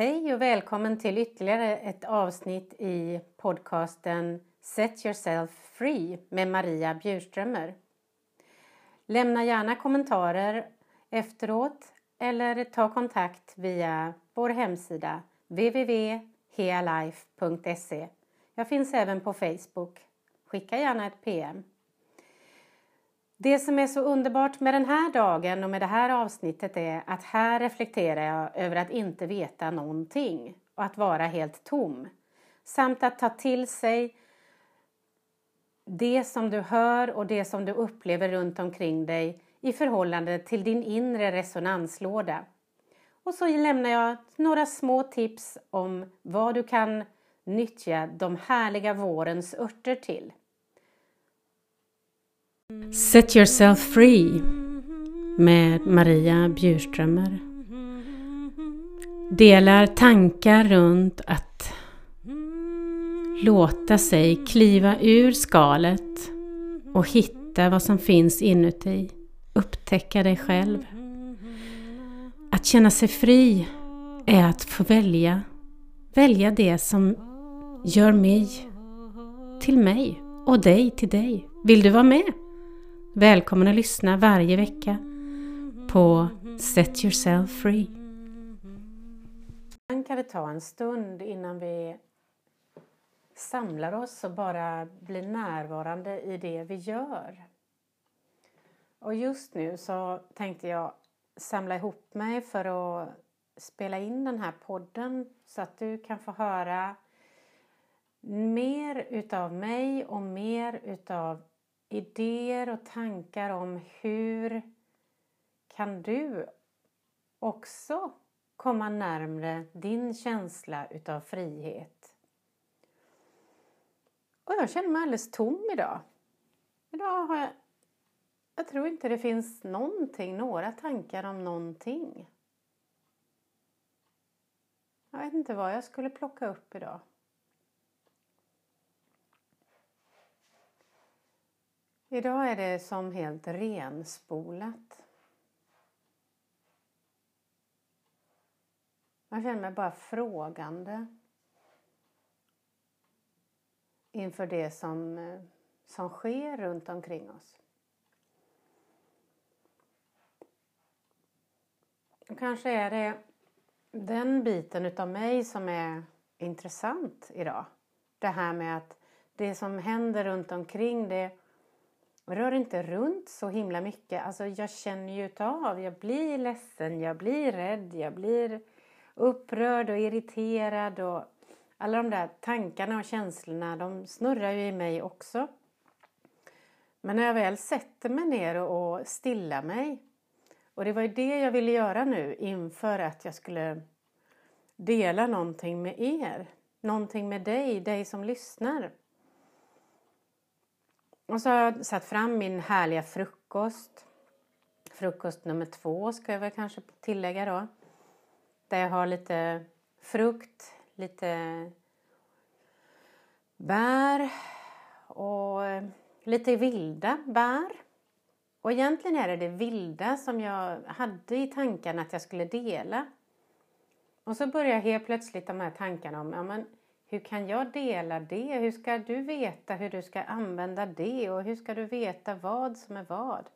Hej och välkommen till ytterligare ett avsnitt i podcasten Set yourself free med Maria Bjurströmer. Lämna gärna kommentarer efteråt eller ta kontakt via vår hemsida www.healife.se. Jag finns även på Facebook. Skicka gärna ett PM. Det som är så underbart med den här dagen och med det här avsnittet är att här reflekterar jag över att inte veta någonting och att vara helt tom. Samt att ta till sig det som du hör och det som du upplever runt omkring dig i förhållande till din inre resonanslåda. Och så lämnar jag några små tips om vad du kan nyttja de härliga vårens örter till. Set yourself free med Maria Bjurströmer. Delar tankar runt att låta sig kliva ur skalet och hitta vad som finns inuti. Upptäcka dig själv. Att känna sig fri är att få välja. Välja det som gör mig till mig och dig till dig. Vill du vara med? Välkommen att lyssna varje vecka på Set Yourself Free. Ibland kan det ta en stund innan vi samlar oss och bara blir närvarande i det vi gör. Och just nu så tänkte jag samla ihop mig för att spela in den här podden så att du kan få höra mer utav mig och mer utav idéer och tankar om hur kan du också komma närmre din känsla utav frihet. Och jag känner mig alldeles tom idag. Idag har jag... Jag tror inte det finns någonting, några tankar om någonting. Jag vet inte vad jag skulle plocka upp idag. Idag är det som helt renspolat. Jag känner mig bara frågande inför det som, som sker runt omkring oss. Kanske är det den biten utav mig som är intressant idag. Det här med att det som händer runt omkring det rör inte runt så himla mycket. Alltså jag känner ju av, jag blir ledsen, jag blir rädd, jag blir upprörd och irriterad och alla de där tankarna och känslorna de snurrar ju i mig också. Men när jag väl sätter mig ner och stillar mig och det var ju det jag ville göra nu inför att jag skulle dela någonting med er. Någonting med dig, dig som lyssnar. Och så har jag satt fram min härliga frukost. Frukost nummer två ska jag väl kanske tillägga då. Där jag har lite frukt, lite bär och lite vilda bär. Och egentligen är det det vilda som jag hade i tankarna att jag skulle dela. Och så börjar helt plötsligt de här tankarna om, ja men hur kan jag dela det? Hur ska du veta hur du ska använda det? Och hur ska du veta vad som är vad?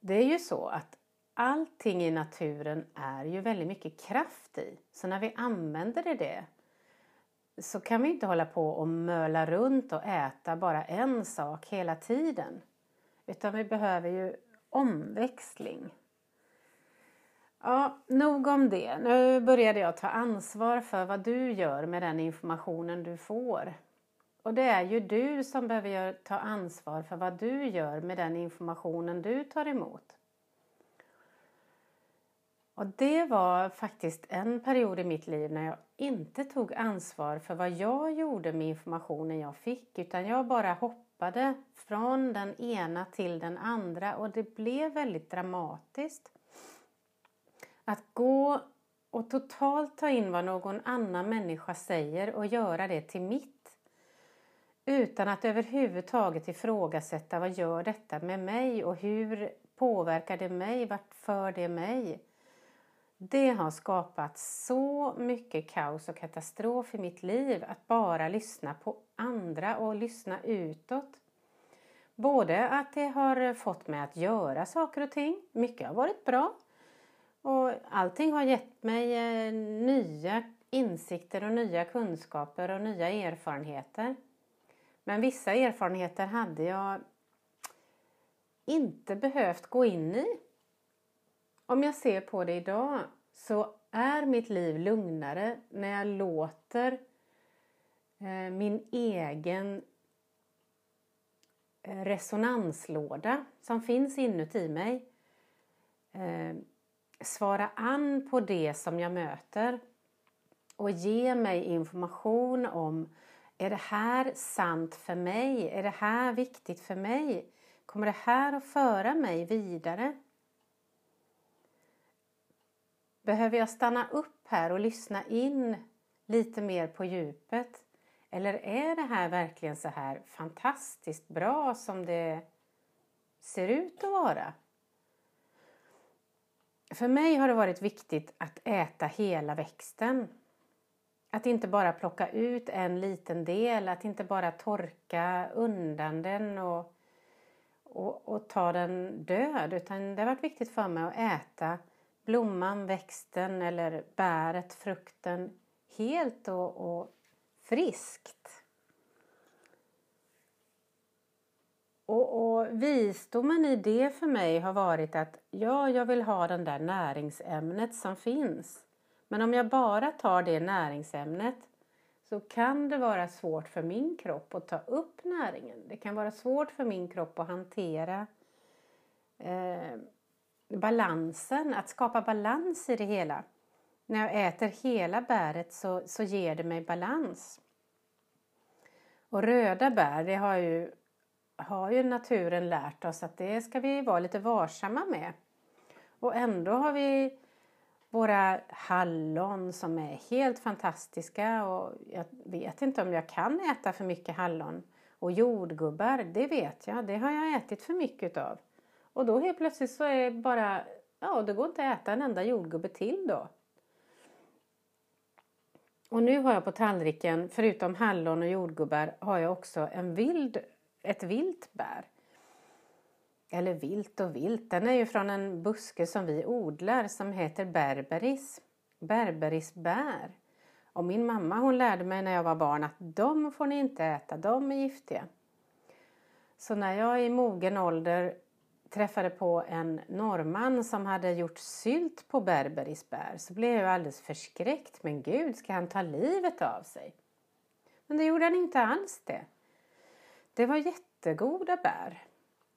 Det är ju så att allting i naturen är ju väldigt mycket kraft i. Så när vi använder det så kan vi inte hålla på och möla runt och äta bara en sak hela tiden. Utan vi behöver ju omväxling. Ja, nog om det. Nu började jag ta ansvar för vad du gör med den informationen du får. Och det är ju du som behöver ta ansvar för vad du gör med den informationen du tar emot. Och det var faktiskt en period i mitt liv när jag inte tog ansvar för vad jag gjorde med informationen jag fick utan jag bara hoppade från den ena till den andra och det blev väldigt dramatiskt. Att gå och totalt ta in vad någon annan människa säger och göra det till mitt. Utan att överhuvudtaget ifrågasätta vad gör detta med mig och hur påverkar det mig, vart för det mig? Det har skapat så mycket kaos och katastrof i mitt liv att bara lyssna på andra och lyssna utåt. Både att det har fått mig att göra saker och ting, mycket har varit bra. Och allting har gett mig eh, nya insikter och nya kunskaper och nya erfarenheter. Men vissa erfarenheter hade jag inte behövt gå in i. Om jag ser på det idag så är mitt liv lugnare när jag låter eh, min egen eh, resonanslåda som finns inuti mig svara an på det som jag möter och ge mig information om är det här sant för mig? Är det här viktigt för mig? Kommer det här att föra mig vidare? Behöver jag stanna upp här och lyssna in lite mer på djupet? Eller är det här verkligen så här fantastiskt bra som det ser ut att vara? För mig har det varit viktigt att äta hela växten. Att inte bara plocka ut en liten del, att inte bara torka undan den och, och, och ta den död. Utan det har varit viktigt för mig att äta blomman, växten eller bäret, frukten helt och, och friskt. Och, och, visdomen i det för mig har varit att ja, jag vill ha den där näringsämnet som finns. Men om jag bara tar det näringsämnet så kan det vara svårt för min kropp att ta upp näringen. Det kan vara svårt för min kropp att hantera eh, balansen, att skapa balans i det hela. När jag äter hela bäret så, så ger det mig balans. Och röda bär, det har ju, har ju naturen lärt oss att det ska vi vara lite varsamma med. Och ändå har vi våra hallon som är helt fantastiska och jag vet inte om jag kan äta för mycket hallon. Och jordgubbar, det vet jag, det har jag ätit för mycket av. Och då helt plötsligt så är det bara, ja det går inte att äta en enda jordgubbe till då. Och nu har jag på tallriken, förutom hallon och jordgubbar, har jag också en vild, ett vilt bär. Eller vilt och vilt, den är ju från en buske som vi odlar som heter berberis. Berberisbär. Och min mamma hon lärde mig när jag var barn att de får ni inte äta, de är giftiga. Så när jag i mogen ålder träffade på en norrman som hade gjort sylt på berberisbär så blev jag alldeles förskräckt. Men gud, ska han ta livet av sig? Men det gjorde han inte alls det. Det var jättegoda bär.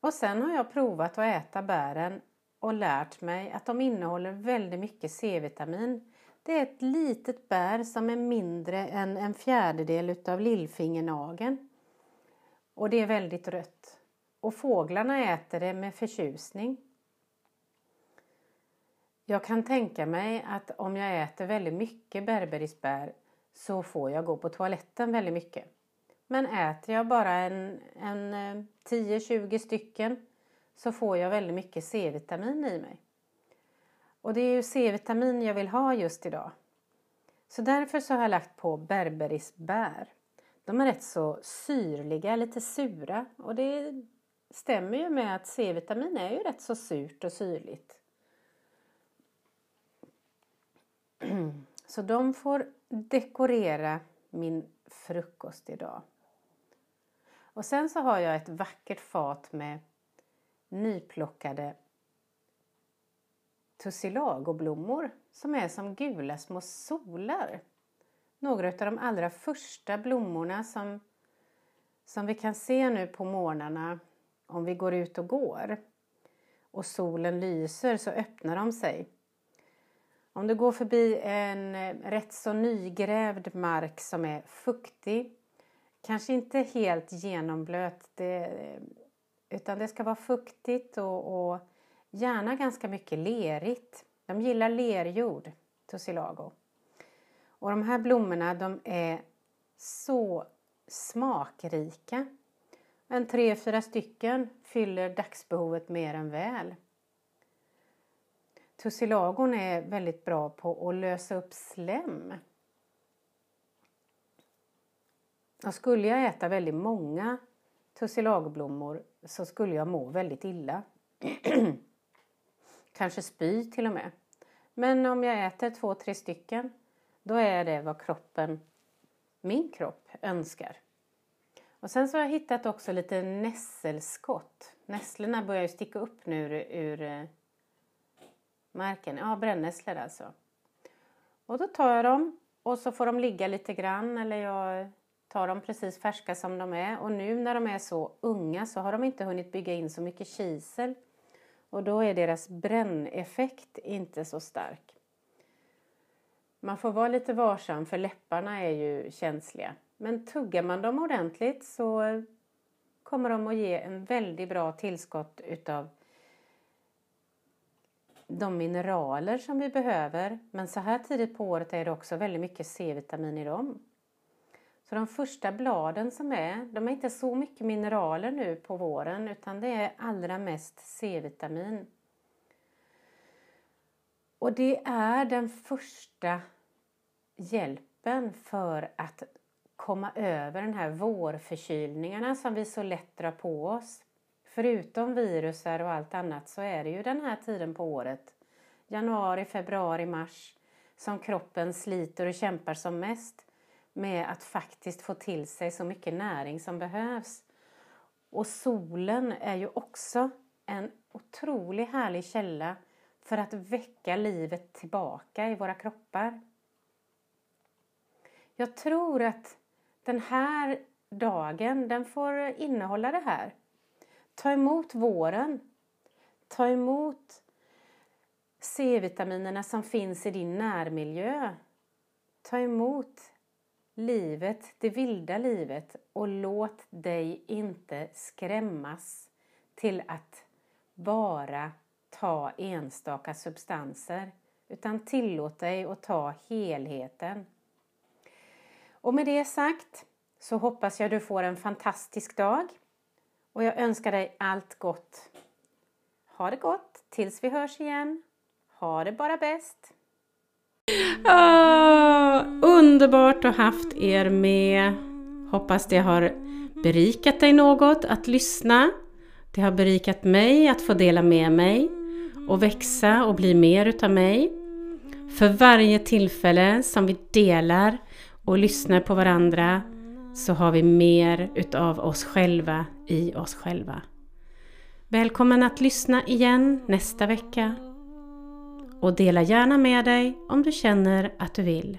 Och sen har jag provat att äta bären och lärt mig att de innehåller väldigt mycket C-vitamin. Det är ett litet bär som är mindre än en fjärdedel utav lillfingernageln. Och det är väldigt rött. Och fåglarna äter det med förtjusning. Jag kan tänka mig att om jag äter väldigt mycket berberisbär så får jag gå på toaletten väldigt mycket. Men äter jag bara en, en eh, 10-20 stycken så får jag väldigt mycket C-vitamin i mig. Och det är ju C-vitamin jag vill ha just idag. Så därför så har jag lagt på berberisbär. De är rätt så syrliga, lite sura och det stämmer ju med att C-vitamin är ju rätt så surt och syrligt. Så de får dekorera min frukost idag. Och sen så har jag ett vackert fat med nyplockade tussilagoblommor som är som gula små solar. Några av de allra första blommorna som, som vi kan se nu på morgnarna om vi går ut och går och solen lyser så öppnar de sig. Om du går förbi en eh, rätt så nygrävd mark som är fuktig, kanske inte helt genomblöt, det, utan det ska vara fuktigt och, och gärna ganska mycket lerigt. De gillar lerjord, tussilago. Och de här blommorna de är så smakrika. En tre, fyra stycken fyller dagsbehovet mer än väl. tussilagon är väldigt bra på att lösa upp slem. Och skulle jag äta väldigt många tussilagoblommor så skulle jag må väldigt illa. Kanske spy till och med. Men om jag äter två, tre stycken då är det vad kroppen, min kropp, önskar. Och sen så har jag hittat också lite nässelskott. Nässlorna börjar ju sticka upp nu ur, ur eh, marken. Ja, brännässlor alltså. Och då tar jag dem och så får de ligga lite grann eller jag tar dem precis färska som de är. Och nu när de är så unga så har de inte hunnit bygga in så mycket kisel. Och då är deras bränneffekt inte så stark. Man får vara lite varsam för läpparna är ju känsliga. Men tuggar man dem ordentligt så kommer de att ge en väldigt bra tillskott utav de mineraler som vi behöver. Men så här tidigt på året är det också väldigt mycket C-vitamin i dem. Så de första bladen som är, de är inte så mycket mineraler nu på våren utan det är allra mest C-vitamin. Och det är den första hjälpen för att komma över den här vårförkylningarna som vi så lätt drar på oss. Förutom virusar och allt annat så är det ju den här tiden på året, januari, februari, mars, som kroppen sliter och kämpar som mest med att faktiskt få till sig så mycket näring som behövs. Och solen är ju också en otroligt härlig källa för att väcka livet tillbaka i våra kroppar. Jag tror att den här dagen den får innehålla det här. Ta emot våren. Ta emot C-vitaminerna som finns i din närmiljö. Ta emot livet, det vilda livet och låt dig inte skrämmas till att bara ta enstaka substanser utan tillåt dig att ta helheten. Och med det sagt så hoppas jag du får en fantastisk dag och jag önskar dig allt gott. Ha det gott tills vi hörs igen. Ha det bara bäst! Oh, underbart att ha haft er med. Hoppas det har berikat dig något att lyssna. Det har berikat mig att få dela med mig och växa och bli mer utav mig. För varje tillfälle som vi delar och lyssnar på varandra så har vi mer utav oss själva i oss själva. Välkommen att lyssna igen nästa vecka och dela gärna med dig om du känner att du vill.